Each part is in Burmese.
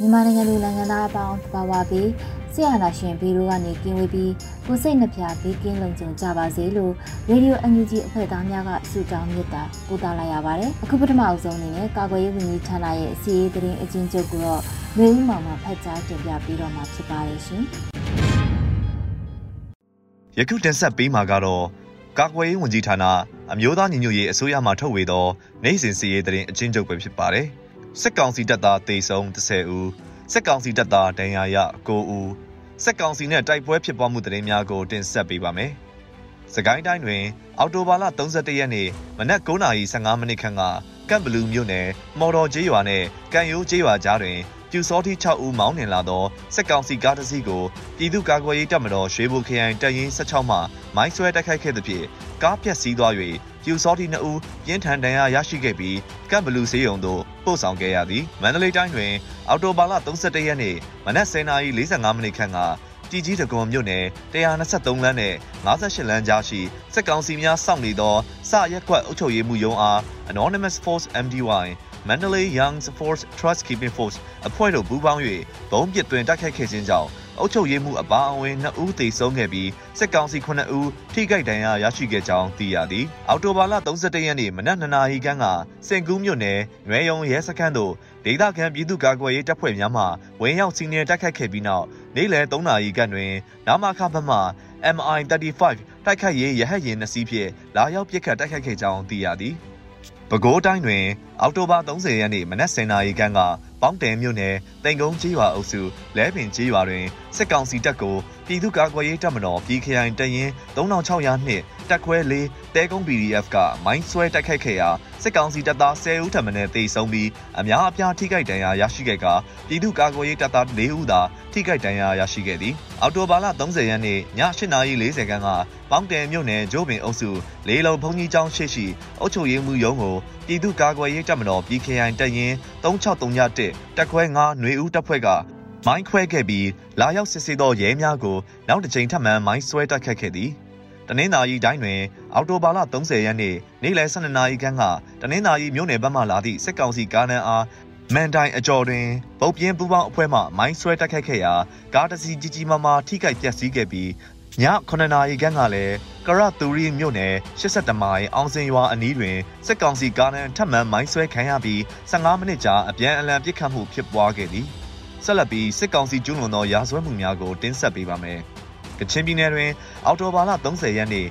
မြန်မာနိုင်ငံလူနိုင်ငံသားအပေါင်းတဘာဝပြီးဆရာနာရှင်ဘီရိုကနေကင်းဝေးပြီးကိုစိတ်နှပြဘေးကင်းလုံခြုံကြပါစေလို့ရေဒီယိုအန်ယူဂျီအဖွဲ့သားများကဆုတောင်းမေတ္တာပို့သလိုက်ရပါတယ်အခုပထမအဆုံးအနေနဲ့ကာကွယ်ရေးဝန်ကြီးဌာနရဲ့အစည်းအဝေးသတင်းအချင်းချုပ်ကိုတော့မျိုးဦးမောင်မှဖတ်ကြားတင်ပြပေးတော့မှာဖြစ်ပါတယ်ရှင်ယခုတင်ဆက်ပေးမှာကတော့ကာကွယ်ရေးဝန်ကြီးဌာနအမျိုးသားညီညွတ်ရေးအစိုးရမှထုတ်ဝေသောနိုင်စဉ်စီရေးသတင်းအချင်းချုပ်ပဲဖြစ်ပါတယ်။ စစ်ကောင်စီတပ်သားတေဆုံး30ဦးစစ်ကောင်စီတပ်သားဒဏ်ရာရ9ဦးစစ်ကောင်စီနဲ့တိုက်ပွဲဖြစ်ပွားမှုသတင်းများကိုတင်ဆက်ပေးပါမယ်။စကိုင်းတိုင်းတွင်အော်တိုဘာလ31ရက်နေ့မနက်9:15မိနစ်ခန့်ကကန့်ဘလူးမြို့နယ်မော်တော်ကျေးရွာနဲ့ကံရိုးကျေးရွာကြားတွင်ပြူစောတိ6ဦးမောင်းနှင်လာသောစစ်ကောင်စီကားတစ်စီးကိုပြည်သူ့ကာကွယ်ရေးတပ်မတော်ရွှေဘိုခရိုင်တပ်ရင်း16မှမိုင်းဆွဲတိုက်ခိုက်ခဲ့သဖြင့်ကားပြက်စီးသွား၍ပြူစောတိ2ဦးပြင်းထန်ဒဏ်ရာရရှိခဲ့ပြီးကန့်ဘလူးစေးရုံသို့ ပို့ဆောင်ခဲ့ရသည်မန္တလေးတိုင်းတွင်အော်တိုဘာလ31ရက်နေ့မနက်10:45မိနစ်ခန့်ကတီကြီးတကွန်မြို့နယ်123လမ်းနဲ့58လမ်းကြားရှိစစ်ကောင်စီများစောင့်နေသောစရက်ကွက်အုပ်ချုပ်ရေးမှုရုံးအား Anonymous Force MDY Mandalay Young's Force Trust Keeping Force အဖွဲ့တို့ပူးပေါင်း၍ဘုံပစ်တွင်တိုက်ခိုက်ခဲ့ခြင်းကြောင့် အုပ်ချုပ်ရေးမှုအပါအဝင်2ဦးသေဆုံးခဲ့ပြီးစစ်ကောင်စီ9ဦးထိခိုက်ဒဏ်ရာရရှိခဲ့ကြောင်းသိရသည်။အော်တိုဘာလ31ရက်နေ့မနက်2နာရီခန့်ကစင်ကူးမြို့နယ်နွေရုံရဲစခန်းသို့ဒေသခံပြည်သူ့ကာကွယ်ရေးတပ်ဖွဲ့များမှဝင်ရောက်စီးနင်းတိုက်ခိုက်ခဲ့ပြီးနောက်နေ့လယ်3နာရီခန့်တွင်နာမခဘက်မှ MI35 တိုက်ခိုက်ရေးရဟတ်ယာဉ်နှစ်စီးဖြင့်လာရောက်ပစ်ခတ်တိုက်ခိုက်ခဲ့ကြောင်းသိရသည်။ပဲခူးတိုင်းတွင် အောက်တိုဘာ30ရက်နေ့မနက်10:00နာရီခန့်ကပေါင်းတယ်မြို့နယ်တိန်ကုန်းကြီးရွာအုပ်စုလဲပင်ကြီးရွာတွင်စစ်ကောင်စီတပ်ကိုပြည်သူ့ကာကွယ်ရေးတပ်မတော်ပြည်ခရိုင်တရင်3600နှစ်တက်ခွဲ၄တဲကုန်း PDF ကမိုင်းဆွဲတိုက်ခိုက်ခဲ့ရာစစ်ကောင်စီတပ်သား10ဦးထပ်မံတေဆုံးပြီးအများအပြားထိခိုက်ဒဏ်ရာရရှိခဲ့ကပြည်သူ့ကာကွယ်ရေးတပ်သား4ဦးသာထိခိုက်ဒဏ်ရာရရှိခဲ့သည်အော်တိုဘာလ30ရက်နေ့ည8:40ခန်းကပေါင်းတယ်မြို့နယ်ဂျိုးပင်အုပ်စုလေးလုံးဘုံကြီးကျောင်းရှိရှိအုပ်ချုပ်ရေးမှူးရုံးကိုပြည်သူ့ကာကွယ်ရေးတပ်မတော်ပြည်ခရိုင်တပ်ရင်း3631တက်ခွဲ9ຫນွေဦးတပ်ဖွဲ့ကမိုင်းခွဲခဲ့ပြီးလာရောက်စစ်ဆေးသောရဲများကိုနောက်တစ်ကြိမ်ထပ်မံမိုင်းဆွဲတိုက်ခတ်ခဲ့သည်တနင်္သာရီတိုင်းတွင်အော်တိုဘာလ30ရက်နေ့နေ့လယ်12နာရီခန့်ကတနင်္သာရီမြို့နယ်ဘက်မှလာသည့်စစ်ကောင်စီကားနန်းအားမန်တိုင်အကျော်တွင်ပုတ်ပြင်းပူပေါင်းအဖွဲ့မှမိုင်းဆွဲတိုက်ခိုက်ခဲ့ရာကားတစ်စီးကြီးကြီးမားမားထိခိုက်ပျက်စီးခဲ့ပြီးည 9နာရီခန့်ကလည်းကရတူရီမြို့နယ်82မိုင်အောင်စင်ရွာအနီးတွင်စစ်ကောင်စီကားနန်းထပ်မံမိုင်းဆွဲခံရပြီး15မိနစ်ကြာအပြန်အလှန်ပစ်ခတ်မှုဖြစ်ပွားခဲ့သည်ဆက်လက်ပြီးစစ်ကောင်စီကျူးလွန်သောရာဇဝတ်မှုများကိုတင်ဆက်ပေးပါမယ်။ကချင်ပြည်နယ်တွင် အော်တိုဘာလ30ရက်နေ့ည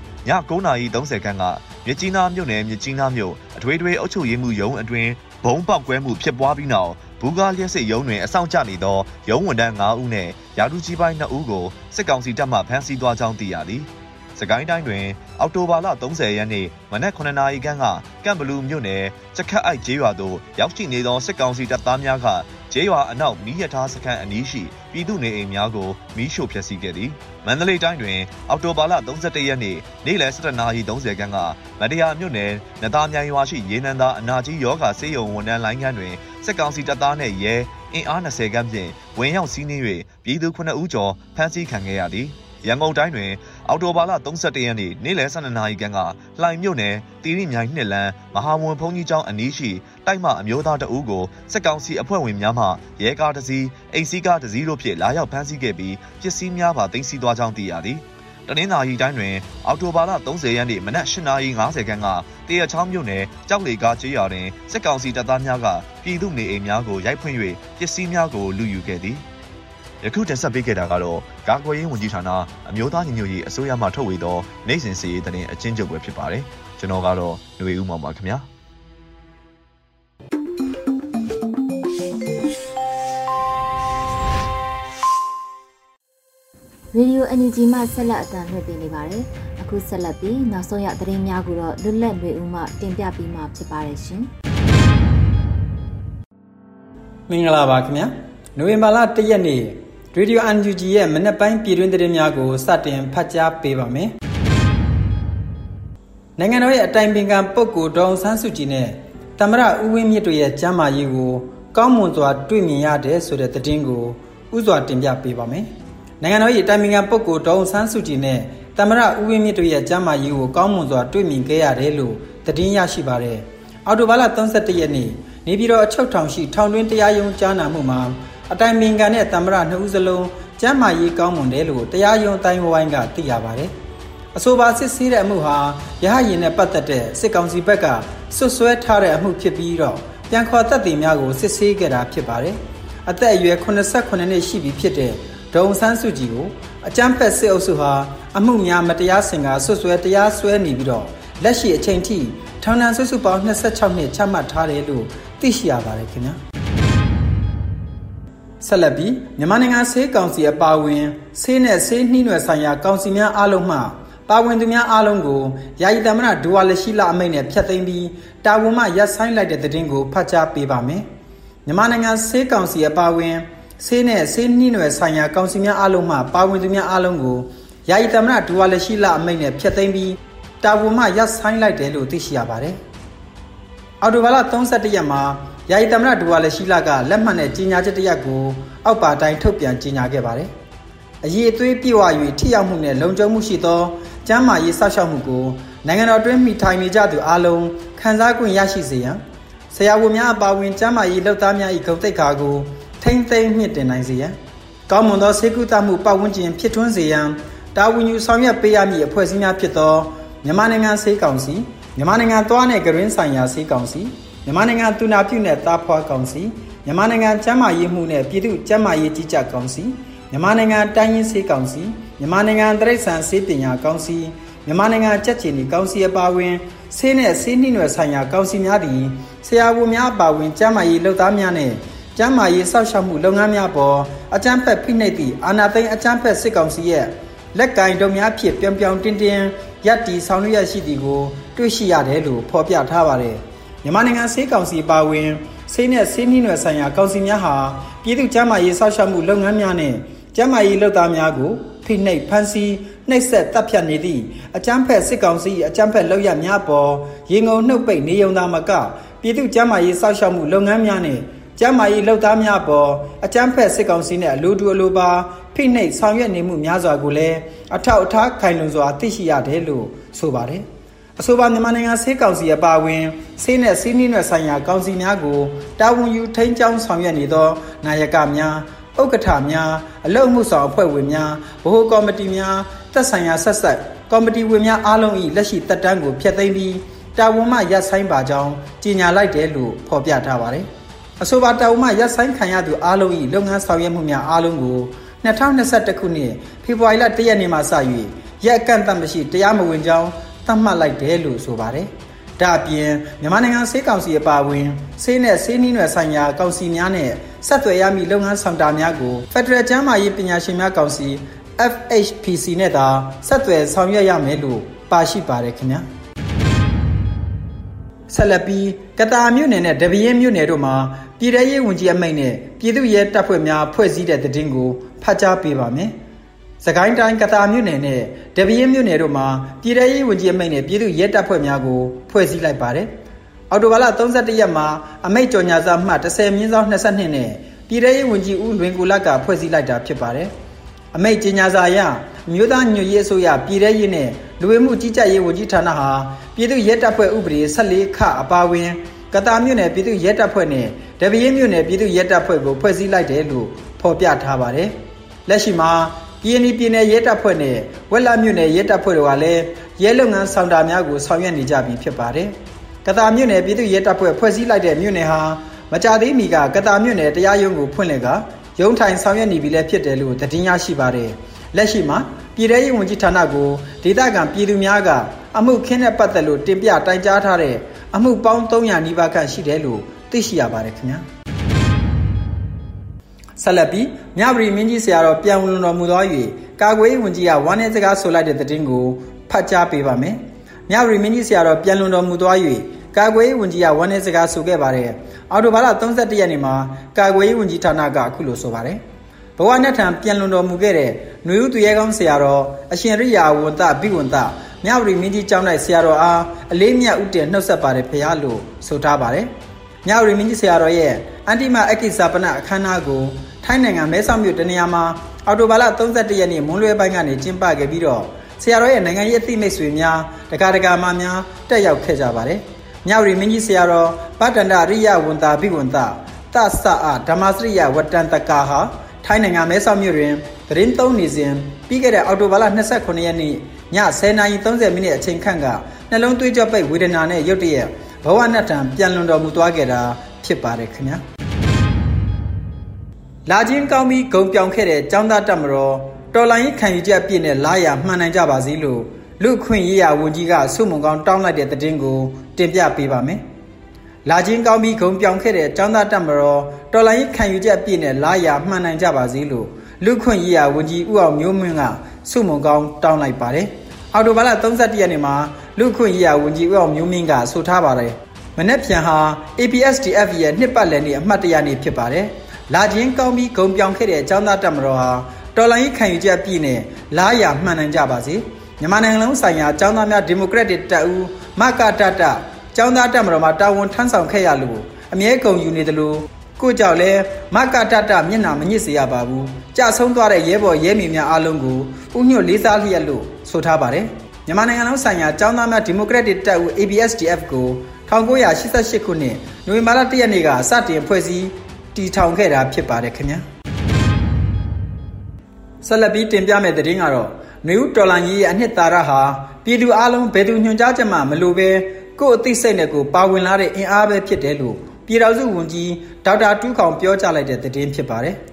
9:30ခန်းကမြကြီးနားမြို့နယ်မြကြီးနားမြို့အထွေထွေအုပ်ချုပ်ရေးမှူးရုံးအတွင်းဘုံပေါက်ကွဲမှုဖြစ်ပွားပြီးနောက် ဘူကာလျက်စစ်ရုံးတွင်အဆောင်ကျနေသောရုံးဝန်ထမ်း9ဦးနှင့်ရာထူးကြီးပိုင်း2ဦးကိုစစ်ကောင်စီတပ်မှဖမ်းဆီးသွားကြောင်းသိရသည်။ စကိုင်းတိုင်းတွင် အောက်တိုဘာလ30ရက်နေ့မနက်9နာရီခန့်ကကမ်ဘလူးမြို့နယ်ချက်ခတ်အိုက်ကျေးရွာသို့ရောက်ရှိနေသောစစ်ကောင်စီတပ်သားများကကျေးရွာအနောက်မီးရထားစခန်းအနီးရှိပြည်သူနေအိမ်များကိုမီးရှို့ဖျက်ဆီးခဲ့သည်မန္တလေးတိုင်းတွင် အောက်တိုဘာလ31ရက်နေ့နေ့လယ်17:30ခန်းကမတရားမြို့နယ်နသားမြိုင်ရွာရှိရေနံသာအနာကြီးယောဂဆေးရုံဝန်ထမ်းလိုင်းခန်းတွင်စစ်ကောင်စီတပ်သားနှင့်ရဲအင်အား20ခန်းဖြင့်ဝင်ရောက်စီးနင်း၍ပြည်သူ9ဦးကျော်ဖမ်းဆီးခံခဲ့ရသည်ရန်ကုန်တိုင်းတွင် အော်တိုဘာလ31ရက်နေ့နေ့လယ်12နာရီခန့်ကလှိုင်မြို့နယ်တီရိမြိုင်နှစ်လန်းမဟာဝန်ဘုံကြီးကျောင်းအနီးရှိတိုက်မှအမျိုးသားတအူးကိုစစ်ကောင်စီအဖွဲ့ဝင်များမှရဲကားတစ်စီးအိမ်စီးကားတစ်စီးတို့ဖြင့်လာရောက်ဖမ်းဆီးခဲ့ပြီးပစ္စည်းများပါသိမ်းဆည်းသွားကြောင်းသိရသည်တနင်္သာရီတိုင်းတွင်အော်တိုဘာလ30ရက်နေ့မနက်8:50ခန်းကတရချောင်းမြို့နယ်ကြောက်လေကားကျေးရွာတွင်စစ်ကောင်စီတပ်သားများကပြည်သူနေအိမ်များကိုရိုက်ဖွင့်၍ပစ္စည်းများကိုလူယူခဲ့သည် ယခုတင်ဆက်ပေးခဲ့တာကတော့ကာကွယ်ရေးဝန်ကြီးဌာနအမျိုးသားညီညွတ်ရေးအစိုးရမှထုတ်ဝေသောနိုင်စဉ်စီရေးသတင်းအချင်းချုပ်ပဲဖြစ်ပါတယ်ကျွန်တော်ကတော့ຫນွေဦးမောင်ပါခင်ဗျာရေဒီယို NUG မှဆက်လက်အသံလွှင့်ပေးနေပါတယ်။အခုဆက်လက်ပြီးနောက်ဆုံးရသတင်းများကိုတော့လွတ်လပ်လွေဦးမှတင်ပြပေးမှာဖြစ်ပါတယ်ရှင်။မင်္ဂလာပါခင်ဗျာ။နိုဝင်ဘာလ၁ရက်နေ့ ရေဒီယို NUG ရဲ့မနက်ပိုင်းပြည်တွင်းသတင်းများကိုစတင်ဖတ်ကြားပေးပါမယ်။နိုင်ငံတော်ရဲ့အတိုင်ပင်ခံပုဂ္ဂိုလ်ဒေါအောင်ဆန်းစုကြည်နဲ့သမ္မတဦးဝင်းမြင့်တို့ရဲ့ကျမ်းမာရေးကိုကောင်းမွန်စွာတွေ့မြင်ရတယ်ဆိုတဲ့သတင်းကိုဥစွာတင်ပြပေးပါမယ်။နိုင်ငံတော်၏တိုင်ပင်ခံပုဂ္ဂိုလ်ဒေါအောင်ဆန်းစုကြည်နဲ့သမ္မတဦးဝင်းမြင့်တို့ရဲ့ကျမ်းမာရေးကိုကောင်းမွန်စွာတွေ့မြင်ခဲ့ရတယ်လို့သတင်းရရှိပါတယ်။အော်တိုဘာလ31ရက်နေ့နေပြည်တော်အချုပ်ထောင်ရှိထောင်တွင်းတရားရုံးကြားနာမှုမှာ အတိုင်ပင်ခံနဲ့သမ္မတနှစ်ဦးစလုံးကျမ်းမာရေးကောင်းမွန်တယ်လို့တရားရုံးအတိုင်းဝိုင်းကသိရပါတယ်။အဆိုပါစစ်ဆေးတဲ့အမှုဟာရဟရင်နဲ့ပတ်သက်တဲ့စစ်ကောင်စီဘက်ကဆွဆွဲထားတဲ့အမှုဖြစ်ပြီးတော့ပြန်ခေါ်သက်သေများကိုစစ်ဆေးခဲ့တာဖြစ်ပါတယ်။အသက်အရွယ်89နှစ်ရှိပြီဖြစ်တဲ့ဒေါုံဆန်းစုကြည်ကိုအကြမ်းဖက်စစ်အုပ်စုဟာအမှုများမတရားစင်ကဆွဆွဲတရားစွဲနေပြီးတော့လက်ရှိအချိန်ထိထောင်ဒဏ်စုစုပေါင်း26နှစ်ချမှတ်ထားတယ်လို့သိရှိရပါတယ်ခင်ဗျာ ဆက်လက်ပြီးမြန်မာနိုင်ငံဆေးကောင်စီအပါအဝင်ဆေးနဲ့ဆေးနှီးနွယ်ဆိုင်ရာကောင်စီများအားလုံးမှပါဝင်သူများအားလုံးကိုယာယီသမ္မတဒူဝါလက်ရှိလာအမိန့်နဲ့ဖျက်သိမ်းပြီးတာဝန်မှရပ်ဆိုင်းလိုက်တဲ့သတင်းကိုဖတ်ကြားပေးပါမယ်မြန်မာနိုင်ငံဆေးကောင်စီအပါအဝင်ဆေးနဲ့ဆေးနှီးနွယ်ဆိုင်ရာကောင်စီများအားလုံးမှပါဝင်သူများအားလုံးကိုယာယီသမ္မတဒူဝါလက်ရှိလအမိန့်နဲ့ဖျက်သိမ်းပြီးတာဝန်မှရပ်ဆိုင်းလိုက်တယ်လို့သိရှိရပါတယ်။အော်တိုဘာလ31ရက်မှာ ယာယီသမ္မတဒူဝါလက်ရှိလကလက်မှတ်နဲ့ကြီးညာချက်တရက်ကိုအောက်ပါတိုင်းထုတ်ပြန်ကြီးညာခဲ့ပါတယ်။အရေးအသွေးပြည့်ဝ၍ထိရောက်မှုနဲ့လုံခြုံမှုရှိသောကျန်းမာရေးစောင့်ရှောက်မှုကိုနိုင်ငံတော်တွင်းမိထိုင်နေကြသူအလုံးခံစား권ရရှိစေရန်ဆရာဝန်များအပါအဝင်ကျန်းမာရေးလုပ်သားများ၏ဂုဏ်သိက္ခာကိုထိမ့်သိမ်းမြင့်တင်နိုင်စေရန်ကောင်းမွန်သောဆေးကုသမှုပတ်ဝန်းကျင်ဖြစ်ထွန်းစေရန်တာဝန်ယူဆောင်ရွက်ပေးရမည့်အဖွဲ့အစည်းများဖြစ်သောမြန်မာနိုင်ငံဆေးကောင်စီမြန်မာနိုင်ငံသွားနယ်ဂရင်းဆိုင်ရာဆေးကောင်စီ မြန်မာနိုင်ငံတူနာပြုနယ်သားဖွာကောင်စီမြန်မာနိုင်ငံကျန်းမာရေးမှုနဲ့ပြည်သူ့ကျန်းမာရေးကြီးကြပ်ကောင်စီမြန်မာနိုင်ငံတိုင်းရင်းဆေးကောင်စီမြန်မာနိုင်ငံတရိတ်ဆန်ဆေးပညာကောင်စီမြန်မာနိုင်ငံကြက်ချီနီကောင်စီအပါအဝင်ဆေးနဲ့ဆေးနှိနွယ်ဆိုင်ရာကောင်စီများသည်ဆရာဝန်များအပါအဝင်ကျန်းမာရေးလုပ်သားများနဲ့ကျန်းမာရေးစောင့်ရှောက်မှုလုပ်ငန်းများပေါ်အကြမ်းဖက်ဖိနှိပ်သည့်အာဏာသိမ်းအကြမ်းဖက်စစ်ကောင်စီရဲ့လက်ကင်တုံများဖြစ်ပြောင်ပြောင်တင်းတင်းရပ်တည်ဆောင်ရွက်ရှိသည်ကိုတွေ့ရှိရတယ်လို့ဖော်ပြထားပါတယ်။ မြန်မာနိုင်ငံဆေးကောင်စီပါဝင်ဆေးနဲ့ဆေးနှီးနွယ်ဆိုင်ရာကောင်စီများဟာပြည်သူ့ကျန်းမာရေးစောင့်ရှောက်မှုလုပ်ငန်းများနဲ့ကျန်းမာရေးလုပ်သားများကိုဖိနှိပ်ဖမ်းဆီးနှိပ်စက်တပ်ဖြတ်နေသည့်အကြမ်းဖက်စစ်ကောင်စီအကြမ်းဖက်လုပ်ရများပေါ်ရေငုံနှုတ်ပိတ်နေုံသားမကပြည်သူ့ကျန်းမာရေးစောင့်ရှောက်မှုလုပ်ငန်းများနဲ့ကျမ်းမာရေးလှုပ်သားများပေါ်အကြမ်းဖက်စစ်ကောင်စီနဲ့အလိုတူအလိုပါဖိနှိပ်ဆောင်ရွက်နေမှုများစွာကိုလည်းအထောက်အထားခိုင်လုံစွာသိရှိရတယ်လို့ဆိုပါတယ်။ အဆိုပါမြန်မာနိုင်ငံဆေးကောင်စီအပါအဝင်ဆေးနဲ့ဆေးနှီးနွယ်ဆိုင်ရာကောင်စီများကိုတာဝန်ယူထိန်းကျောင်းဆောင်ရွက်နေသောနာယကများဥက္ကဋ္ဌများအလုံမှုဆောင်အဖွဲ့ဝင်များဗဟိုကော်မတီများသက်ဆိုင်ရာဆက်ဆက်ကော်မတီဝင်များအားလုံး၏လက်ရှိတက်တန်းကိုဖျက်သိမ်းပြီးတာဝန်မှရပ်ဆိုင်းပါကြောင်းကြေညာလိုက်တယ်လို့ဖော်ပြထားပါတယ်။အဆိုပါတာဝန်မှရပ်ဆိုင်းခံရသူအားလုံး၏လုပ်ငန်းဆောင်ရွက်မှုများအားလုံးကို2021ခုနှစ်ဖေဖော်ဝါရီလ1ရက်နေ့မှစ၍ရက်အကန့်အသတ်မရှိတရားမဝင်ကြောင်း သတ်မှတ်လိုက်တယ်လို့ဆိုပါတယ်။ဒါအပြင်မြန်မာနိုင်ငံဆေးကောင်စီအပါအဝင်ဆေးနဲ့ဆေးနှီးနွယ်ဆိုင်ရာကောင်စီများနဲ့ဆက်သွယ်ရမည့်လုပ်ငန်းဆောင်တာများကို Federal ကျန်းမာရေးပညာရှင်များကောင်စီ FHPC နဲ့သာဆက်သွယ်ဆောင်ရွက်ရမယ်လို့ပါရှိပါတယ်ခင်ဗျာ။ဆက်လက်ပြီးကတာမြို့နယ်နဲ့ဒပင်းမြို့နယ်တို့မှာပြည်ထရေးဝန်ကြီးအမိန့်နဲ့ပြည်သူ့ရဲတပ်ဖွဲ့များဖွဲ့စည်းတဲ့တည်င်းကိုဖတ်ကြားပေးပါမယ်။ စကိုင်းတိုင်းကတာမြို့နယ်နဲ့ဒပင်းမြို့နယ်တို့မှာပြည်ထရေးဝန်ကြီးအမိန့်နဲ့ပြည်သူ့ရဲတပ်ဖွဲ့များကိုဖွဲ့စည်းလိုက်ပါတယ်။အော်တိုဘာလ31ရက်မှာအမိန့်ကြော်ညာစာမှတ်30မြင်းဆောင်22နဲ့ပြည်ထရေးဝန်ကြီးဦးလွင်ကိုလတ်ကဖွဲ့စည်းလိုက်တာဖြစ်ပါတယ်။အမိန့်ကြေညာစာအရမြို့သားညွရေးအစိုးရပြည်ထရေးနဲ့လူဝင်မှုကြီးကြပ်ရေးဝန်ကြီးဌာနဟာပြည်သူ့ရဲတပ်ဖွဲ့ဥပဒေ14ခအပါဝင်ကတာမြို့နယ်ပြည်သူ့ရဲတပ်ဖွဲ့နဲ့ဒဗရင်မြို့နယ်ပြည်သူ့ရဲတပ်ဖွဲ့ကိုဖွဲ့စည်းလိုက်တယ်လို့ဖော်ပြထားပါတယ်။လက်ရှိမှာ ပြည်니ပြည်နယ်ရဲတပ်ဖွဲ့နဲ့ဝက်လာမြို့နယ်ရဲတပ်ဖွဲ့တို့ကလည်းရဲလုပ်ငန်းဆောင်တာများကိုဆောင်ရွက်နေကြပြီဖြစ်ပါတယ်။ကတာမြို့နယ်ပြည်သူ့ရဲတပ်ဖွဲ့ဖွဲ့စည်းလိုက်တဲ့မြို့နယ်ဟာမကြသေးမီကကတာမြို့နယ်တရားရုံးကိုဖွင့်လှစ်ကရုံးထိုင်ဆောင်ရွက်နေပြီလည်းဖြစ်တယ်လို့သတင်းရရှိပါတယ်။လက်ရှိမှာပြည်ထရေးဝန်ကြီးဌာနကိုဒေသခံပြည်သူများကအမှုခင်းတဲ့ပတ်သက်လို့တင်ပြတိုင်ကြားထားတဲ့အမှုပေါင်း300နီးပါးခန့်ရှိတယ်လို့သိရှိရပါတယ်ခင်ဗျာ။ ဆက်လက်ပြီးမြဝတီမင်းကြီးဆရာတော်ပြန်ဝင်တော်မူသော၍ကာကွယ်ရေးဝန်ကြီးကဝမ်းနည်းစကားဆိုလိုက်တဲ့သတင်းကိုဖတ်ကြားပေးပါမယ်။မြဝတီမင်းကြီးဆရာတော်ပြန်လွန်တော်မူသော၍ကာကွယ်ရေးဝန်ကြီးကဝမ်းနည်းစကားဆိုခဲ့ပါတယ်။အော်တိုဘာလ31ရက်နေ့မှာကာကွယ်ရေးဝန်ကြီးဌာနကအခုလိုဆိုပါတယ်။ဘဝနဲ့ထံပြန်လွန်တော်မူခဲ့တဲ့ຫນွေဦးသူရဲကောင်းဆရာတော်အရှင်ရိယာဝန္တဘိဝန္တမြဝတီမင်းကြီးကျောင်း၌ဆရာတော်အားအလေးမြတ်ဥတည်နှုတ်ဆက်ပါတယ်ဖရာလို့ဆိုထားပါတယ်။ မြဝတီမင်းကြီးဆရာတော်ရဲ့အန်တိမအကိစ္စပနအခမ်းအနားကိုထိုင်းနိုင်ငံမဲဆောက်မြို့တနေရာမှာအော်တိုဘာလ31ရက်နေ့မွန်းလွဲပိုင်းကနေကျင်းပခဲ့ပြီးတော့ဆရာတော်ရဲ့နိုင်ငံရေးအသိမိတ်ဆွေများတက္ကရာမများတက်ရောက်ခဲ့ကြပါတယ်။မြဝတီမင်းကြီးဆရာတော်ဗတ္တန္တရိယဝန္တာဘိဝန္တသသအဓမ္မစရိယဝတ္တန်တကာဟာထိုင်းနိုင်ငံမဲဆောက်မြို့တွင်သတင်းသုံးနေစဉ်ပြီးခဲ့တဲ့အောက်တိုဘာလ29ရက်နေ့ည10:30မိနစ်အချိန်ခန့်ကနှလုံးသွေးကြောပိတ်ဝေဒနာနဲ့ရုတ်တရက် ဘဝနတ်ထံပြန်လွန်တော်မူသွားခဲ့တာဖြစ်ပါတယ်ခင်ဗျာ။လာချင်းကောင်းပြီးဂုံပြောင်ခဲ့တဲ့ចောင်းသားတက်မတော်တော်လိုင်းခံယူချက်ပြည့်နဲ့လာရမှန်နိုင်ကြပါစေလို့လူခွင့်ရေးရဝန်ကြီးကဆုမွန်ကောင်းတောင်းလိုက်တဲ့သတင်းကိုတင်ပြပေးပါမယ်။လာချင်းကောင်းပြီးဂုံပြောင်ခဲ့တဲ့ចောင်းသားတက်မတော်တော်လိုင်းခံယူချက်ပြည့်နဲ့လာရမှန်နိုင်ကြပါစေလို့လူခွင့်ရေးရဝန်ကြီးဦးအောင်မျိုးမင်းကဆုမွန်ကောင်းတောင်းလိုက်ပါတယ်။ အော်တိုဘာလ31ရက်နေ့မှာလူခွင့်ရေးရဝန်ကြီးဦးအောင်မျိုးမင်းကဆိုထားပါတယ်။မနေ့ပြန်ဟာ APSDF ရဲ့နှစ်ပတ်လည်နေ့အမှတ်တရနေ့ဖြစ်ပါတယ်။လာခြင်းကောင်းပြီးဂုံပြောင်ခဲ့တဲ့အကြောင်းသားတက်မတော်ဟာတော်လိုင်းခံယူချက်ပြည့်နဲ့လားရမှန်နိုင်ကြပါစေမြန်မာနိုင်ငံလုံးဆိုင်ရာအကြောင်းသားများဒီမိုကရက်တစ်တပ်ဦးမကတတကျောင်းသားတက်မတော်မှာတာဝန်ထမ်းဆောင်ခဲ့ရလို့အမြဲကုန်ယူနေတယ်လို့ကိုကြောက်လဲမကတတမျက်နှာမညစ်စေရပါဘူးကြဆုံးသွားတဲ့ရဲဘော်ရဲမိများအားလုံးကိုဥညွတ်လေးစားလျက်လို့ ဆိုထားပါတယ်မြန်မာနိုင်ငံလုံးဆိုင်ရာကျောင်းသားများဒီမိုကရက်တစ်တပ်ဦး ABSDF ကို1988ခုနှစ်နိုဝင်ဘာလ1ရက်နေ့ကစတင်ဖွဲ့စည်းတည်ထောင်ခဲ့တာဖြစ်ပါတယ်ခင်ဗျာဆက်လက်ပြီးတင်ပြမယ့်သတင်းကတော့နယူးဒေါ်လာကြီးရဲ့အနှစ်သာရဟာပြည်သူအလုံးဘယ်သူညွှန်ကြားချက်မှမလိုပဲကိုယ့်အသိစိတ်နဲ့ကိုပါဝင်လာတဲ့အင်အားပဲဖြစ်တယ်လို့ပြည်တော်စုဝန်ကြီးဒေါက်တာတူးခေါင်ပြောကြားလိုက်တဲ့သတင်းဖြစ်ပါတယ်။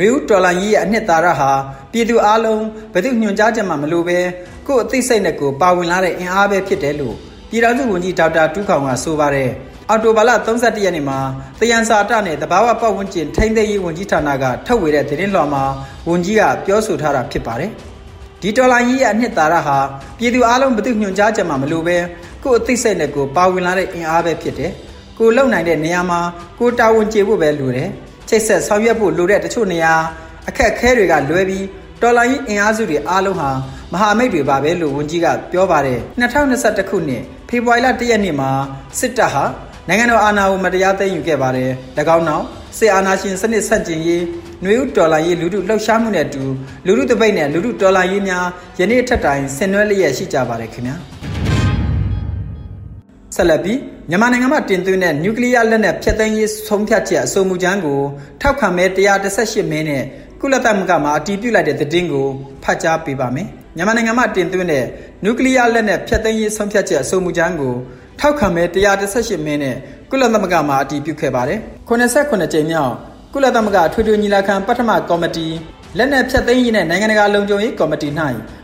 နယူးဒေါ်လာကြီးရဲ့အနှစ်သာရဟာပြည်သူအလုံးဘယ်သူညွှန်ကြားချက်မှမလိုပဲကိုယ့်အသိစိတ်နဲ့ကိုပါဝင်လာတဲ့အင်အားပဲဖြစ်တယ်လို့ပြည်တော်စုဝန်ကြီးဒေါက်တာတူးခေါင်ကဆိုပါတယ်။အော်တိုဘာလ31ရက်နေ့မှာတယန်စာတနဲ့တဘာဝပတ်ဝန်းကျင်ထိန်းသိမ်းရေးဝန်ကြီးဌာနကထုတ်ဝေတဲ့သတင်းလွှာမှာဝန်ကြီးကပြောဆိုထားတာဖြစ်ပါတယ်။ဒီဒေါ်လာကြီးရဲ့အနှစ်သာရဟာပြည်သူအလုံးဘသူညွှန်ကြားချက်မှမလိုပဲကိုယ်အသိစိတ်နဲ့ကိုပါဝင်လာတဲ့အင်အားပဲဖြစ်တယ်။ကိုလုံနိုင်တဲ့နေရာမှာကိုတာဝန်ကျေဖို့ပဲလိုတယ်။ ချိတ်ဆက်ဆောင်ရွက်ဖို့လိုတဲ့တချို့နေရာအခက်ခဲတွေကလွဲပြီးဒေါ်လာကြီးအင်အားစုတွေအားလုံးဟာမဟာမိတ်တွေပါပဲလို့ဝန်ကြီးကပြောပါတယ်2021ခုနှစ်ဖေဖော်ဝါရီလ1ရက်နေ့မှာစစ်တပ်ဟာနိုင်ငံတော်အာဏာကိုမတရားသိမ်းယူခဲ့ပါတယ်။၎င်းနောက်စစ်အာဏာရှင်စနစ်ဆန့်ကျင်ရေးຫນွေဥဒေါ်လာရေးလူထုလှုပ်ရှားမှုနဲ့အတူလူထုတပိတ်နဲ့လူထုဒေါ်လာရေးများယနေ့ထက်တိုင်ဆင်နွှဲလျက်ရှိကြပါတယ်ခင်ဗျာ။ဆက်လက်ပြီး မြန်မာနိုင်ငံမှာတင်သွင်းတဲ့နျူကလ িয়ার လက်နက်ဖျက်သိမ်းရေးဆုံးဖြတ်ချက်အဆိုမူကြမ်းကိုထောက်ခံမဲ118မဲနဲ့ကုလသမဂ္ဂမှအတည်ပြုလိုက်တဲ့သတင်းကိုဖတ်ကြားပေးပါမယ်။မြန်မာနိုင်ငံမှာတင်သွင်းတဲ့နျူကလ িয়ার လက်နက်ဖျက်သိမ်းရေးဆုံးဖြတ်ချက်အဆိုမူကြမ်းကိုထောက်ခံမဲ118မဲနဲ့ကုလသမဂ္ဂမှအတည်ပြုခဲ့ပါတယ်။89ကြိမ်မြောက်ကုလသမဂ္ဂထွေထွေညီလာခံပထမကော်မတီလက်နက်ဖြတ်သိမ်းရေးနဲ့နိုင်ငံတကာလုံခြုံရေးကော်မတီ၌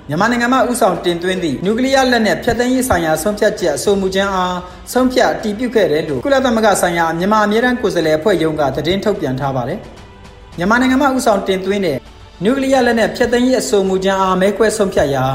မြန်မာနိုင်ငံမှဥဆောင်တင်သွင်းသည့်နျူကလ িয়ার လက်နက်ဖြတ်သိမ်းရေးဆိုင်ရာဆုံးဖြတ်ချက်အဆိုမူခြင်းအားဆုံးဖြတ်အတည်ပြုခဲ့တယ်လို့ကုလသမဂ္ဂဆိုင်ရာမြန်မာအမြဲတမ်းကိုယ်စားလှယ်အဖွဲ့ရုံးကသတင်းထုတ်ပြန်ထားပါတယ်။မြန်မာနိုင်ငံမှဥဆောင်တင်သွင်းတဲ့နျူကလ িয়ার လက်နက်ဖြတ်သိမ်းရေးအဆိုမူခြင်းအားမဲခွဲဆုံးဖြတ်ရာ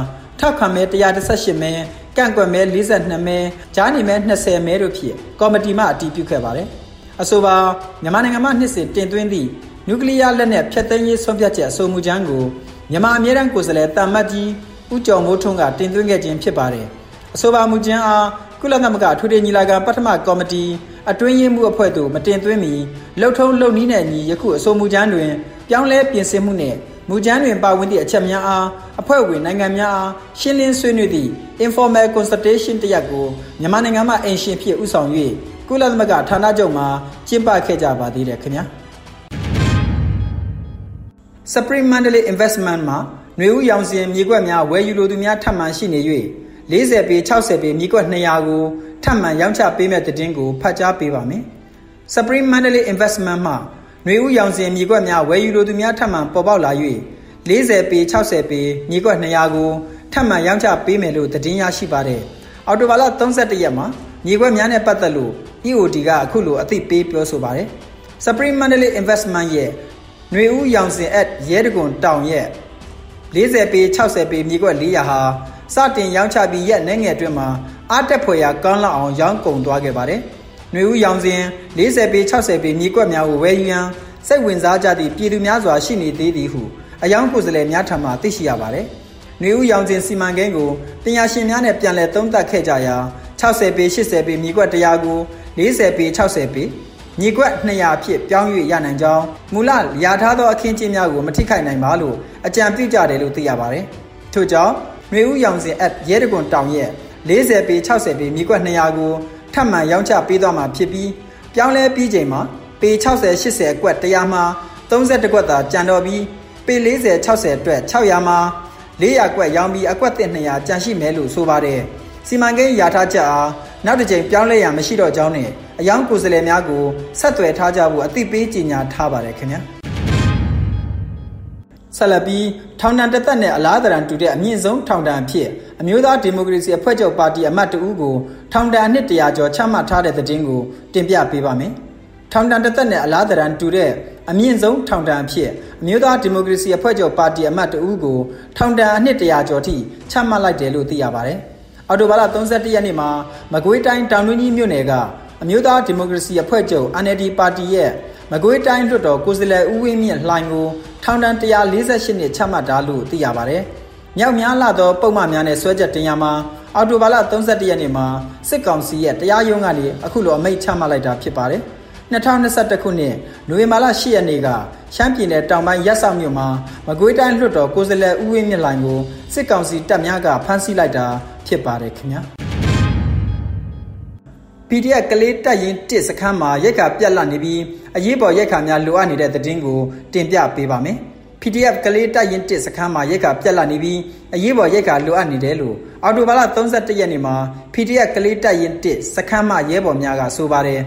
ထောက်ခံမဲ118မဲကန့်ကွက်မဲ42မဲကြားနေမဲ20မဲတို့ဖြင့်ကော်မတီမှအတည်ပြုခဲ့ပါတယ်။အဆိုပါမြန်မာနိုင်ငံမှနှစ်စဉ်တင်သွင်းသည့်နျူကလ িয়ার လက်နက်ဖျက်သိမ်းရေးဆုံးဖြတ်ချက်အဆိုမူကြမ်းကို မြန်မာအမြဲတမ်းကိုယ်စားလှယ်တာမတ်ကြီးဦးကျော်မိုးထွန်းကတင်သွင်းခဲ့ခြင်းဖြစ်ပါတယ်။အဆိုပါမူကြမ်းအားကုလသမဂ္ဂထွေထွေညီလာခံပထမကော်မတီအတွင်းရေးမှုအဖွဲ့သို့မတင်သွင်းမီလှုပ်ထုံးလှုပ်နည်းနဲ့ညီယခုအဆိုမူကြမ်းတွင်ပြောင်းလဲပြင်ဆင်မှုနှင့်မူကြမ်းတွင်ပါဝင်သည့်အချက်များအားအဖွဲ့ဝင်နိုင်ငံများအားရှင်းလင်းဆွေးနွေးသည့် informal consultation တရက်ကိုမြန်မာနိုင်ငံမှအင်ရှင်ဖြစ်ဥဆောင်၍ကုလသမဂ္ဂဌာနချုပ်မှကျင်းပခဲ့ကြပါသေးတယ်ခင်ဗျာ Spring Mandalay Investment မှာနှွေဦးရောင်စင်မြေကွက်များဝယ်ယူလိုသူများထပ်မံရှိနေ၍40ပေ60ပေမြေကွက်200ကိုထပ်မံရောင်းချပေးမဲ့တဲ့တင်ကိုဖတ်ကြားပေးပါမယ်။ Spring Mandalay Investment မှာနှွေဦးရောင်စင်မြေကွက်များဝယ်ယူလိုသူများထပ်မံပေါ်ပေါက်လာ၍40ပေ60ပေမြေကွက်200ကိုထပ်မံရောင်းချပေးမယ်လို့သတင်းရရှိပါတယ်။အော်တိုဘာလ31ရက်မှာမြေကွက်များနဲ့ပတ်သက်လို့ EOD ကအခုလိုအသိပေးပြောဆိုပါတယ်။ Spring Mandalay Investment ရဲ့ ຫນွေဦးရောင်စင် at ရဲတကွန်တောင်ရဲ့40ပေ60ပေမြေကွက်400ဟာစတင်ရောင်းချပြီးရက်နှဲငယ်အတွင်းမှာအားတက်ဖွယ်ရာကောင်းလောက်အောင်ရောင်းကုန်သွားခဲ့ပါတယ်။ຫນွေဦးရောင်စင်40ပေ60ပေမြေကွက်များကိုဝယ်ယူရန်စိတ်ဝင်စားကြသည့်ပြည်သူများစွာရှိနေသေးသည်ဟုအယောင်ကိုယ်စားလှယ်များထံမှသိရှိရပါတယ်။နေဦးရောင်စင်စီမံကိန်းကိုပညာရှင်များနဲ့ပြန်လည်သုံးသပ်ခဲ့ကြရာ60ပေ80ပေမြေကွက်100ကို40ပေ60ပေ မြေကွက်200ဖြစ်ပြောင်း၍ရနိုင်ကြောင်းမူလလျာထားသောအခင်းကျင်းများကိုမထိခိုက်နိုင်ပါလို့အကြံပြုကြတယ်လို့သိရပါတယ်။ထို့ကြောင့်နေဦးရောင်စင် app ရဲတကွန်တောင်ရဲ့40ပေ60ပေမြေကွက်200ကိုထပ်မံရောင်းချပေးသွားမှာဖြစ်ပြီးပြောင်းလဲပြီးချိန်မှာပေ60 80အကွက်100မှာ30ကွက်သာကျန်တော့ပြီးပေ40 60အတွက်600မှာ400ကွက်ရောင်းပြီးအကွက်တစ်200ကျန်ရှိမယ်လို့ဆိုပါတယ်စီမံကိန်းရထားချက်အားနောက်တစ်ကြိမ်ပြောင်းလဲရမရှိတော့ကြောင်းနဲ့ အယောင်ကိုယ်စားလှယ်များကိုဆက်သွယ်ထားကြဖို့အသိပေးကြေညာထားပါတယ်ခင်ဗျာဆက်လက်ပြီးထောင်ဒဏ်တစ်သက်နဲ့အလားတရန်တူတဲ့အမြင့်ဆုံးထောင်ဒဏ်ဖြစ်အမျိုးသားဒီမိုကရေစီအဖွဲ့ချုပ်ပါတီအမတ်တဦးကိုထောင်ဒဏ်နှစ်တရာကျော်ချမှတ်ထားတဲ့သတင်းကိုတင်ပြပေးပါမယ်။ထောင်ဒဏ်တစ်သက်နဲ့အလားတရန်တူတဲ့အမြင့်ဆုံးထောင်ဒဏ်ဖြစ်အမျိုးသားဒီမိုကရေစီအဖွဲ့ချုပ်ပါတီအမတ်တဦးကိုထောင်ဒဏ်အနှစ်တရာကျော်ထိချမှတ်လိုက်တယ်လို့သိရပါတယ်။အော်တိုဘာလ31ရက်နေ့မှာမကွေးတိုင်းတောင်တွင်းကြီးမြို့နယ်က အမျိုးသားဒီမိုကရေစီအဖွဲ့ချုပ် NLD ပါတီရဲ့မကွေးတိုင်းလွှတ်တော်ကိုယ်စားလှယ်ဦးဝင်းမြင့်လှိုင်ကိုထောင်ဒဏ်148နှစ်ချမှတ်တာလို့သိရပါတယ်။မြောက်များလာသောပုံမှန်များနဲ့ဆွဲချက်တင်ရမှာအော်တိုဘာလ31ရက်နေ့မှာစစ်ကောင်စီရဲ့တရားရုံးကနေအခုလိုအမိန့်ချမှတ်လိုက်တာဖြစ်ပါတယ်။2021ခုနှစ်နိုဝင်ဘာလ10ရက်နေ့ကရှမ်းပြည်နယ်တောင်ပိုင်းရက်ဆောင်မြို့မှာမကွေးတိုင်းလွှတ်တော်ကိုယ်စားလှယ်ဦးဝင်းမြင့်လိုင်ကိုစစ်ကောင်စီတပ်များကဖမ်းဆီးလိုက်တာဖြစ်ပါတယ်ခင်ဗျာ PDF ကလေးတက်ရင်တစ်စခန်းမှာရက်ခါပြက်လက်နေပြီးအရေးပေါ်ရက်ခါများလိုအပ်နေတဲ့သတင်းကိုတင်ပြပေးပါမယ် PDF ကလေးတက်ရင်တစ်စခန်းမှာရက်ခါပြက်လက်နေပြီးအရေးပေါ်ရက်ခါလိုအပ်နေတယ်လို့အော်တိုဘာလ31ရက်နေ့မှာ PDF ကလေးတက်ရင်တစ်စခန်းမှာရဲဘော်များကဆိုပါတယ်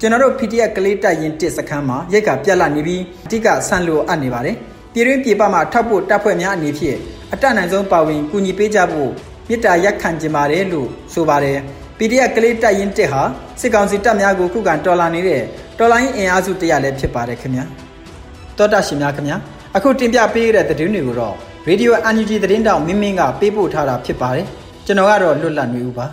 ကျွန်တော်တို့ PDF ကလေးတိုက်ရင်တစ်စခန်းမှာရိတ်ကပြက်လာနေပြီးအတိကဆန်လိုအပ်နေပါတယ်ပြည်တွင်းပြည်ပမှာထောက်ဖို့တပ်ဖွဲ့များအနေဖြင့်အတတ်နိုင်ဆုံးပါဝင်ကူညီပေးကြဖို့မေတ္တာရက်ခံကြပါတယ်လို့ဆိုပါတယ် PDF ကလေးတိုက်ရင်တစ်ဟာစစ်ကောင်စီတပ်များကိုခုခံတော်လှန်နေတဲ့တော်လှန်ရေးအင်အားစုတရလည်းဖြစ်ပါတယ်ခင်ဗျာတောတာရှင်များခင်ဗျာအခုတင်ပြပေးတဲ့သတင်းတွေကိုတော့ Radio NUG သတင်းတောင်မင်းမင်းကပေးပို့ထားတာဖြစ်ပါတယ်ကျွန်တော်ကတော့လွတ်လပ်နေဦးပါ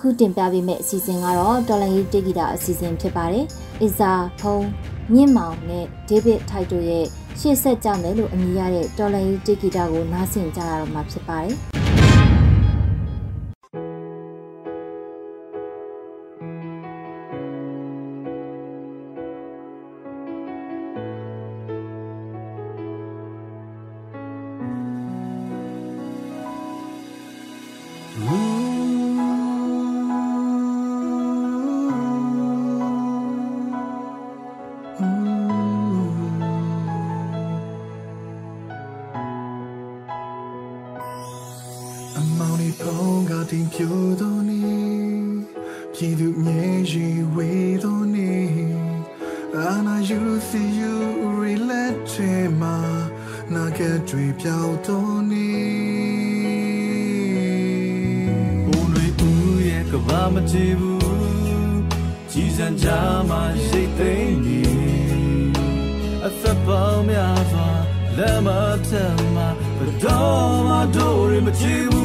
ခုတင်ပြပေးမယ့်အစီအစဉ်ကတော့တော်လန်ရေးတေဂီတာအစီအစဉ်ဖြစ်ပါတယ်။အစ်ဇာဖုံးမြင့်မောင်နဲ့ဒေးဗစ်ထိုက်တို့ရဲ့ ရှေ့ဆက်ကြမယ်လို့အမည်ရတဲ့တော်လန်ရေးတေဂီတာကိုနားဆင်ကြရတော့မှာဖြစ်ပါတယ်။ ပြည်သူငယ်ရီဝေသောနေ့အာနာယူစီယူရီလက်ချေမာနာကတွေပြောင်းတော်နေ့ဘုံတွေဦးရဲ့ကဘာမချေဘူးကြည်စံကြမှာရိတ်သိမ့်ပြီအသက်ပေါင်းများစွာလက်မထမ်းမှာဘတော်မတော်ရမချေဘူး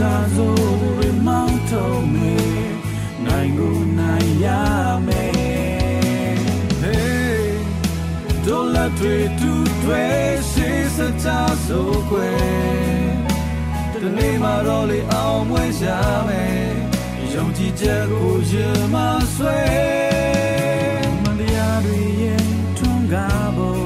စာစိုးရမောင်းထုံးမေနိုင်ကိုနိုင်ရမေဟေးဒေါ်လာတွေတူတွေစေစချာစိုးခွဲဒီနေ့မှာတော့လေအောင်မွေးရမေယုံကြည်ချက်ကိုရမဆွဲမတရားတွေရင်ထွန်းကားဖို့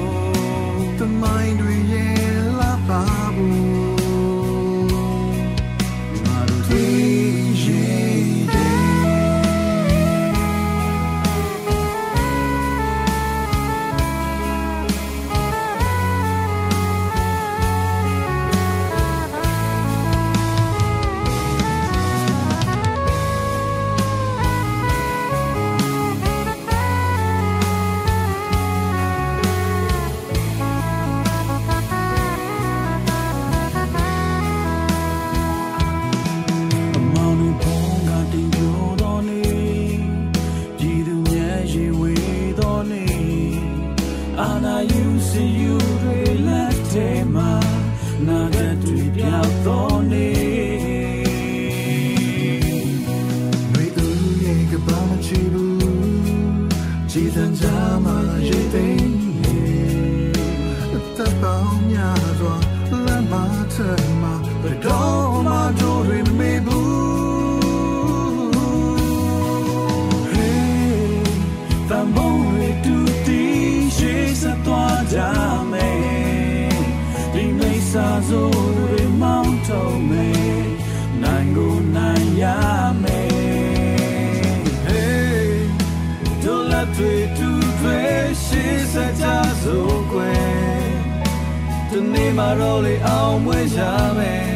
တော့လေအောင်မွေးရမယ်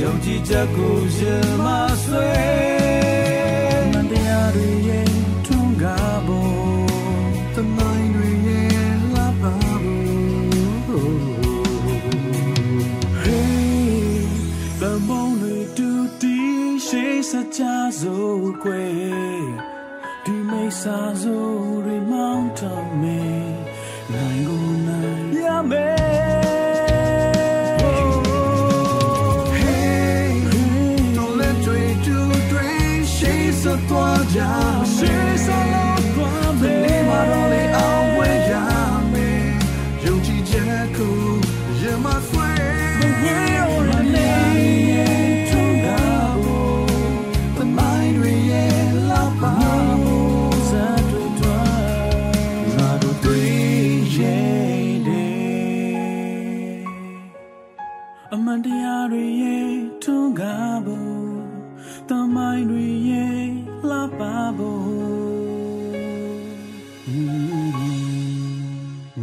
ယုံကြည်ချက်ကိုရှင်မဆွဲမန်တရားတွေရဲ့ထုံးကားဖို့တမိုင်းတွေရဲ့လာပါဖို့ Hey တမုံတွေတူတီရှိစကြစို့ကွယ်ဒီမိတ်ဆာစို့တွေမောင်းထောင်မေနိုင်ကိုနိုင်ရမယ် သွားကြ she's a သွားမယ်ဒီမှာတော့လေအောင်ဝဲရမယ်ယုံကြည်ချက်ကိုရမဆွဲ We're all alone ထုံးကားဖို့ The mind we love ပါဖို့စတွေတွားငါတို့တွေ့ရဲ့တယ်အမှန်တရားတွေရဲ့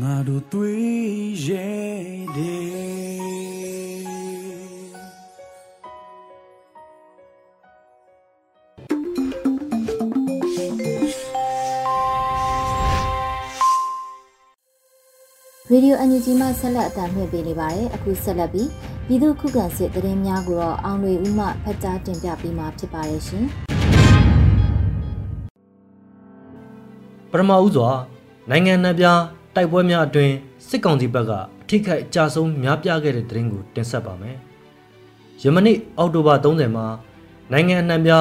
ငါတို့တွေ့ရဲ့တယ်ရေဒီယိုအန်ယူဂျီမှဆက်လက်အသံလွှင့်ပေးနေပါတယ်အခုဆက်လက်ပြီးပြည်သူခုခံစစ်သတင်းများကိုတော့အောင်တွေဦးမှဖတ်ကြားတင်ပြပေးမှာဖြစ်ပါတယ်ရှင်ပထမဦးစွာနိုင်ငံ내ပြ တိုက်ပွဲများအတွင်စစ်ကောင်စီဘက်ကအထိခိုက်အကြဆုံးများပြားခဲ့တဲ့သတင်းကိုတင်ဆက်ပါမယ်။ယမနေ့အောက်တိုဘာ30မှာနိုင်ငံ내ပြ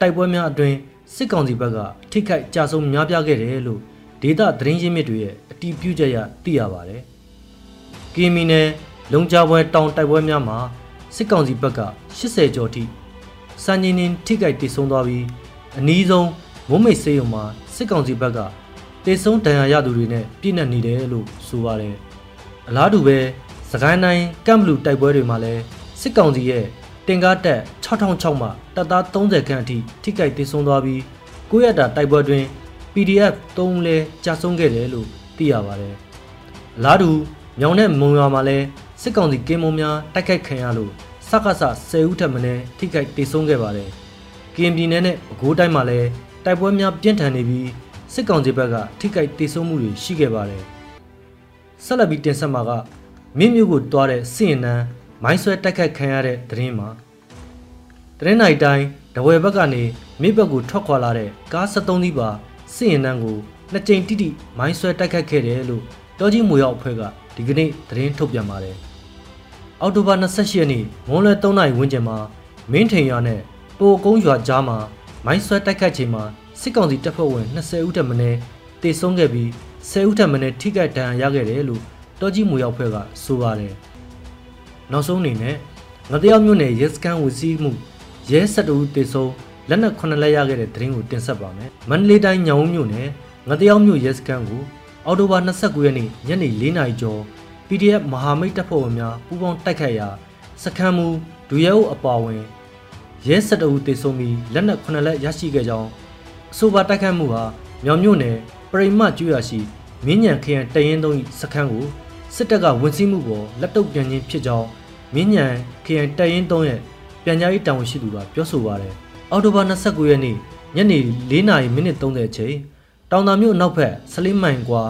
တိုက်ပွဲများအတွင်စစ်ကောင်စီဘက်ကအထိခိုက်အကြဆုံးများပြားခဲ့တယ်လို့ဒေသသတင်းရင်းမြစ်တွေရဲ့အတည်ပြုချက်ရသိရပါတယ်။ကီမီနယ်လုံကြပွဲတောင်တိုက်ပွဲများမှာစစ်ကောင်စီဘက်က80ကျော်ထိစံချင်းချင်းထိခိုက်တည်ဆုံသွားပြီးအနည်းဆုံးမုံမိတ်စေးရုံမှာစစ်ကောင်စီဘက်က တေဆုံးဒဏ်ရာရသူတွေနဲ့ပြည့်နှက်နေတယ်လို့ဆိုပါတယ်။အလားတူပဲစကိုင်းတိုင်းကမ်ဘလူတိုက်ပွဲတွေမှာလည်းစစ်ကောင်စီရဲ့တင်ကားတက်6006မှတပ်သား30ခန့်အထိထိခိုက်တေဆုံးသွားပြီး9ရက်တာတိုက်ပွဲတွင် PDF 3ဦးလဲကြာဆုံးခဲ့တယ်လို့သိရပါတယ်။အလားတူမြောင်နဲ့မုံရွာမှာလည်းစစ်ကောင်စီကင်းမုံများတိုက်ခိုက်ခံရလို့စက္ကစ10ဦးထက်မနည်းထိခိုက်တေဆုံးခဲ့ပါတယ်။ကရင်ပြည်နယ်နဲ့ပဲခူးတိုင်းမှာလည်းတိုက်ပွဲများပြင်းထန်နေပြီး စစ်ကောင်စီဘက်ကထိခိုက်တေဆုံးမှုတွေရှိခဲ့ပါတယ်။ဆက်လက်ပြီးတင်ဆက်မှာကမြင့်မြို့ကိုတွားတဲ့စစ်ရင်နန်းမိုင်းဆွဲတိုက်ခိုက်ခံရတဲ့သတင်းမှာတရင်နိုင်တိုင်းတဝယ်ဘက်ကနေမြစ်ဘက်ကိုထွက်ခွာလာတဲ့ကား73စီးပါစစ်ရင်နန်းကိုနှစ်ကြိမ်တိတိမိုင်းဆွဲတိုက်ခိုက်ခဲ့တယ်လို့တောကြီးမူရောက်အဖွဲ့ကဒီကနေ့သတင်းထုတ်ပြန်ပါတယ်။အောက်တိုဘာ28ရက်နေ့မွန်းလွဲ3နာရီဝန်းကျင်မှာမင်းထိန်ရွာနဲ့ပိုကုန်းရွာကြားမှာမိုင်းဆွဲတိုက်ခိုက်ချိန်မှာ စစ်ကောင်စီတပ်ဖွဲ့ဝင်20ဦးထက်မနည်းတေဆုံးခဲ့ပြီး10ဦးထက်မနည်းထိခိုက်ဒဏ်ရာရခဲ့တယ်လို့တောကြီးမူရောက်ဖွဲ့ကဆိုပါတယ်။နောက်ဆုံးအနေနဲ့ငတယောက်မြို့နယ်ရဲစခန်းဝစီမှုရဲ7ဦးတေဆုံးလက်နက်9လက်ရခဲ့တဲ့သတင်းကိုတင်ဆက်ပါမယ်။မန္တလေးတိုင်းညောင်ဦးမြို့နယ်ငတယောက်မြို့ရဲစခန်းကိုအော်တိုဘာ29ရက်နေ့ညနေ4နာရီကျော် PDF မဟာမိတ်တပ်ဖွဲ့ဝင်များပူးပေါင်းတိုက်ခိုက်ရာစခန်းမူဒူရဲအုပ်အပါဝင်ရဲ7ဦးတေဆုံးပြီးလက်နက်9လက်ရရှိခဲ့ကြောင်း အဆိုပါတိုက်ခိုက်မှုဟာမြောင်မြို့နယ်ပရိမကျွရရှိမင်းညံခရိုင်တရင်သုံးစခန်းကိုစစ်တပ်ကဝင်စီးမှုကိုလက်တုပ်ပြန်ခြင်းဖြစ်ကြောင်းမင်းညံခရိုင်တရင်သုံးရဲ့ပြန်ကြားရေးတာဝန်ရှိသူကပြောဆိုပါတယ်။အော်တိုဘာ29ရက်နေ့ညနေ4:30မိနစ်30အချိန်တောင်တာမြို့အနောက်ဘက်ဆလေးမိုင်ကွာ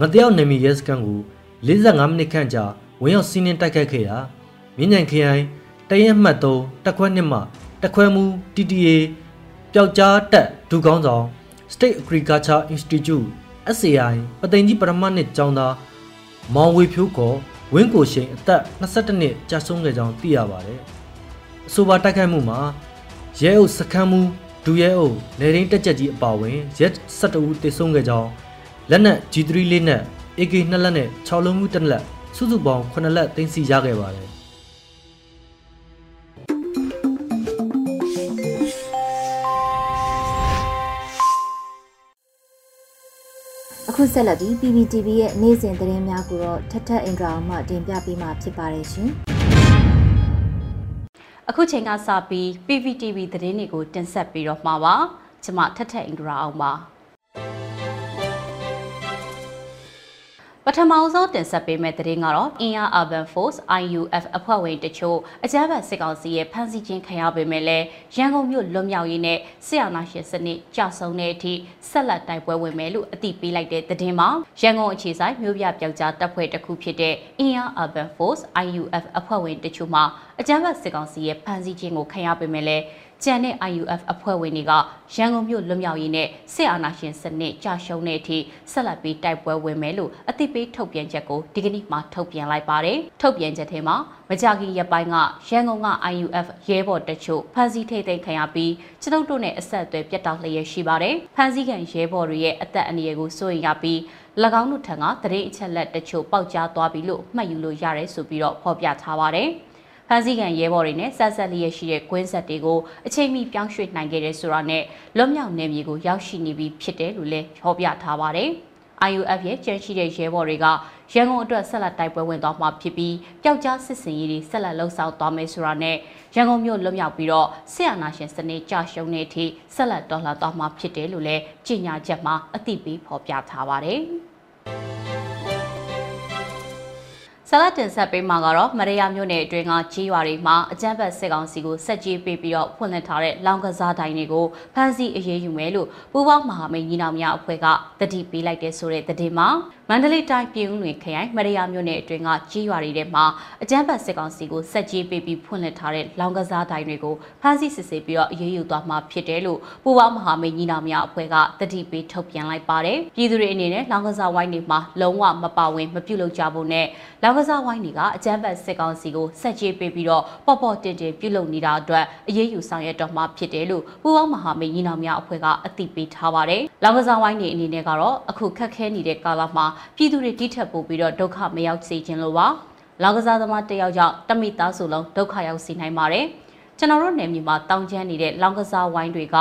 ငတယောက်နေမီရဲစခန်းကို45မိနစ်ခန့်ကြာဝင်ရောက်စီးနင်းတိုက်ခိုက်ခဲ့ရာမြင်းညံခရိုင်တရင်မှတ်3တက်ခွဲနှစ်မှတက်ခွဲမူ TTA ပျောက်ကြားတက်ဒူကောင်းဆောင် State Agriculture Institute SAI ပသိမ်ကြီးပရမတ်နှစ်ကျောင်းသားမောင်ဝေဖြိုးခေါ်ဝင်းကိုရှိန်အသက်22နှစ်ကြာဆုံးခဲ့ကြောင်းသိရပါတယ်။အဆိုပါတိုက်ခိုက်မှုမှာရဲအုပ်စခန်းမူဒူရဲအုပ်နေရင်းတက်ကြက်ကြီးအပါအဝင်ရဲ12ဦးတေဆုံးခဲ့ကြောင်းလက်နက် G3 လေးနဲ့ AK 2လက်နဲ့6လုံးမှုတစ်လက်စုစုပေါင်း9လက်သိမ်းဆည်းရခဲ့ပါတယ် အခုဆက်လက်ပြီး PPTV ရဲ့နေ့စဉ်သတင်းများကိုတော့ထထအင်ဒရာအောင်မှတင်ပြပေးမှာဖြစ်ပါတယ်ရှင်။အခုချိန်ကစပြီး PPTV သတင်းတွေကိုတင်ဆက်ပြီးတော့မှာပါကျွန်မထက်ထက်အင်္ဂရာအောင်ပါ ပထမဆုံးတင်ဆက်ပေးမယ့်သတင်းကတော့ Inner Urban Force IUF အဖွဲ့ဝင်တချို့အကြမ်းဖက်စစ်ကောင်စီရဲ့ဖမ်းဆီးခြင်းခံရပေမဲ့လည်းရန်ကုန်မြို့လွတ်မြောက်ရေးနဲ့စစ်အာဏာရှင်စနစ်ကြာဆုံးတဲ့အထိဆက်လက်တိုက်ပွဲဝင်မယ်လို့အသိပေးလိုက်တဲ့သတင်းမှာရန်ကုန်အခြေဆိုင်မြို့ပြပျောက်ကြားတပ်ဖွဲ့တစ်ခုဖြစ်တဲ့ Inner Urban Force IUF အဖွဲ့ဝင်တချို့မှာအကြမ်းဖက်စစ်ကောင်စီရဲ့ဖမ်းဆီးခြင်းကိုခံရပေမဲ့လည်း ကျန်တဲ့ IUF အဖွဲ့ဝင်တွေကရန်ကုန်မြို့လွတ်မြောက်ရေးနဲ့စစ်အာဏာရှင်စနစ်ကြာရှုံးတဲ့အထိဆက်လက်ပြီးတိုက်ပွဲဝင်မယ်လို့အသိပေးထုတ်ပြန်ချက်ကိုဒီကနေ့မှထုတ်ပြန်လိုက်ပါတယ်။ထုတ်ပြန်ချက်ထဲမှာမကြခင်ရက်ပိုင်းကရန်ကုန်က IUF ရဲဘော်တချို့ဖမ်းဆီးထိသိမ်းခံရပြီးကျွန်ုပ်တို့နဲ့အဆက်အသွယ်ပြတ်တောက်လျက်ရှိပါတယ်။ဖမ်းဆီးခံရဲဘော်တွေရဲ့အသက်အန္တရာယ်ကိုစိုးရိမ်ရပြီး၎င်းတို့ထံကတရေအချက်လက်တချို့ပေါက်ကြားသွားပြီလို့မှတ်ယူလို့ရတယ်ဆိုပြီးတော့ဖော်ပြထားပါတယ်။ ဖမ်းဆီးခံရဲဘော်တွေနဲ့ဆက်ဆက်လျက်ရှိတဲ့ကွင်းဆက်တွေကိုအချိန်မီပြောင်းရွှေ့နိုင်ခဲ့တဲ့ဆိုတာနဲ့လွတ်မြောက်နယ်မြေကိုရောက်ရှိနေပြီဖြစ်တယ်လို့လည်းဖော်ပြထားပါတယ်။ IUF ရဲ့ကြန့်ရှိတဲ့ရဲဘော်တွေကရန်ကုန်အတွက်ဆက်လက်တိုက်ပွဲဝင်သွားမှာဖြစ်ပြီးပျောက်ကြားစစ်စင်ရေးတွေဆက်လက်လှုပ်ဆောင်သွားမယ်ဆိုတာနဲ့ရန်ကုန်မြို့လွတ်မြောက်ပြီးတော့ဆရာနာရှင်စနစ်ကြာရှုံးတဲ့အထိဆက်လက်တော်လှန်သွားမှာဖြစ်တယ်လို့လည်းကြေညာချက်မှာအသိပေးဖော်ပြထားပါတယ်။ ဆလတ်တင်ဆက်ပေးမှာကတော့မရယာမြို့နယ်အတွင်းကကြီးရွာတွေမှာအကြမ်းဖက်စစ်ကောင်စီကိုစက်ကြီးပေးပြီးတော့ဖွင့်လှစ်ထားတဲ့လောင်ကစားတိုင်တွေကိုဖမ်းဆီးအရေးယူမယ်လို့ပူးပေါင်းမဟာမိတ်ညီနောင်များအဖွဲ့ကတတိပေးလိုက်တဲ့ဆိုတဲ့သတင်းမှာမန္တလေးတိုင်းပြည်ဦးလွင်ခရိုင်မရယာမြို့နယ်အတွင်းကကြီးရွာတွေထဲမှာအကြမ်းဖက်စစ်ကောင်စီကိုစက်ကြီးပေးပြီးဖွင့်လှစ်ထားတဲ့လောင်ကစားတိုင်တွေကိုဖမ်းဆီးစစ်ဆေးပြီးတော့အရေးယူသွားမှာဖြစ်တယ်လို့ပူးပေါင်းမဟာမိတ်ညီနောင်များအဖွဲ့ကတတိပေးထုတ်ပြန်လိုက်ပါတယ်ပြည်သူတွေအနေနဲ့လောင်ကစားဝိုင်းတွေမှာလုံးဝမပါဝင်မပြုတ်လို့ကြဖို့နဲ့လောင်ကစားဝိုင်းတွေကအကြမ်းဖက်စစ်ကောင်စီကိုဆက်ကြေးပေးပြီးတော့ပေါ့ပေါ့တင်တင်ပြုလုပ်နေတာအတွက်အရေးယူဆောင်ရွက်တော့မှာဖြစ်တယ်လို့ပူးပေါင်းမဟာမိတ်ညီနောင်များအဖွဲ့ကအသိပေးထားပါတယ်။လောင်ကစားဝိုင်းတွေအနေနဲ့ကတော့အခုခက်ခဲနေတဲ့ကာလမှာပြည်သူတွေတိထက်ပို့ပြီးတော့ဒုက္ခမရောက်စေခြင်းလို့ပါ။လောင်ကစားသမားတယောက်ကြောင့်တမိသားစုလုံးဒုက္ခရောက်စေနိုင်ပါတယ်။ကျွန်တော်တို့နယ်မြေမှာတောင်ကျမ်းနေတဲ့လောင်ကစားဝိုင်းတွေက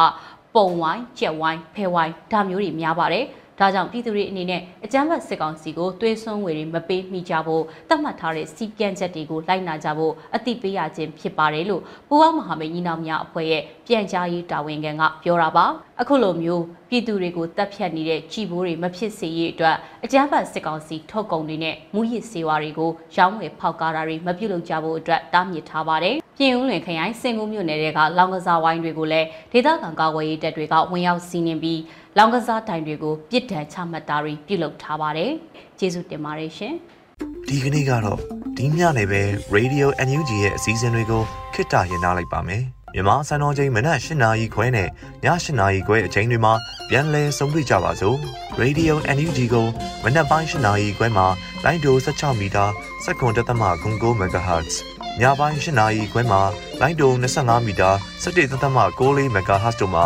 ပုံဝိုင်း၊ကြက်ဝိုင်း၊ဖဲဝိုင်းဒါမျိုးတွေများပါတယ်။ ဒါကြောင့်ပြည်သူတွေအနေနဲ့အကြမ်းဖက်စစ်ကောင်စီကိုသွေးစွန်းငွေတွေမပေးမိကြဖို့သတ်မှတ်ထားတဲ့စီကံချက်တွေကိုလိုက်နာကြဖို့အသိပေးရခြင်းဖြစ်ပါတယ်လို့ပူးပေါင်းမဟာမိတ်ညီနောင်များအဖွဲ့ရဲ့ပြန်ကြားရေးတာဝန်ခံကပြောတာပါအခုလိုမျိုးပြည်သူတွေကိုတပ်ဖြတ်နေတဲ့ကြည်ဘိုးတွေမဖြစ်စေရေးအတွက်အကြမ်းဖက်စစ်ကောင်စီထုတ်ကုန်တွေနဲ့မူရစ်စေဝါတွေကိုရောင်းဝယ်ဖောက်ကားတာတွေမပြုလုပ်ကြဖို့အတွက်တားမြစ်ထားပါတယ်ပြင်ဦးလွင်ခရိုင်စင်ကူးမြို့နယ်တွေကလောင်ကစားဝိုင်းတွေကိုလည်းဒေသခံကာကွယ်ရေးတပ်တွေကဝင်ရောက်စီးနင်းပြီး လောင်ကစားတိုင်တွေကိုပြစ်ဒဏ်ချမှတ်တာတွေပြုလုပ်ထားပါတယ်။ကျေးဇူးတင်ပါတယ်ရှင်။ဒီကနေ့ကတော့ဒီညနေပဲ Radio NUG ရဲ့အစည်းအဝေးကိုခਿੱတရရလိုက်ပါမယ်။မြန်မာစံတော်ချိန်မနက်၈နာရီခွဲနဲ့ည၈နာရီခွဲအချိန်တွေမှာပြန်လည်ဆုံးဖြတ်ကြပါစို့။ Radio NUG ကိုမနက်ပိုင်း၈နာရီခွဲမှာလိုင်းဒို16မီတာစက္ကန့်တသမ9 MHz ညပိုင်း၈နာရီခွဲမှာလိုင်းဒို25မီတာ17တသမ6 MHz တို့မှာ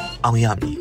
အောင်ရမည်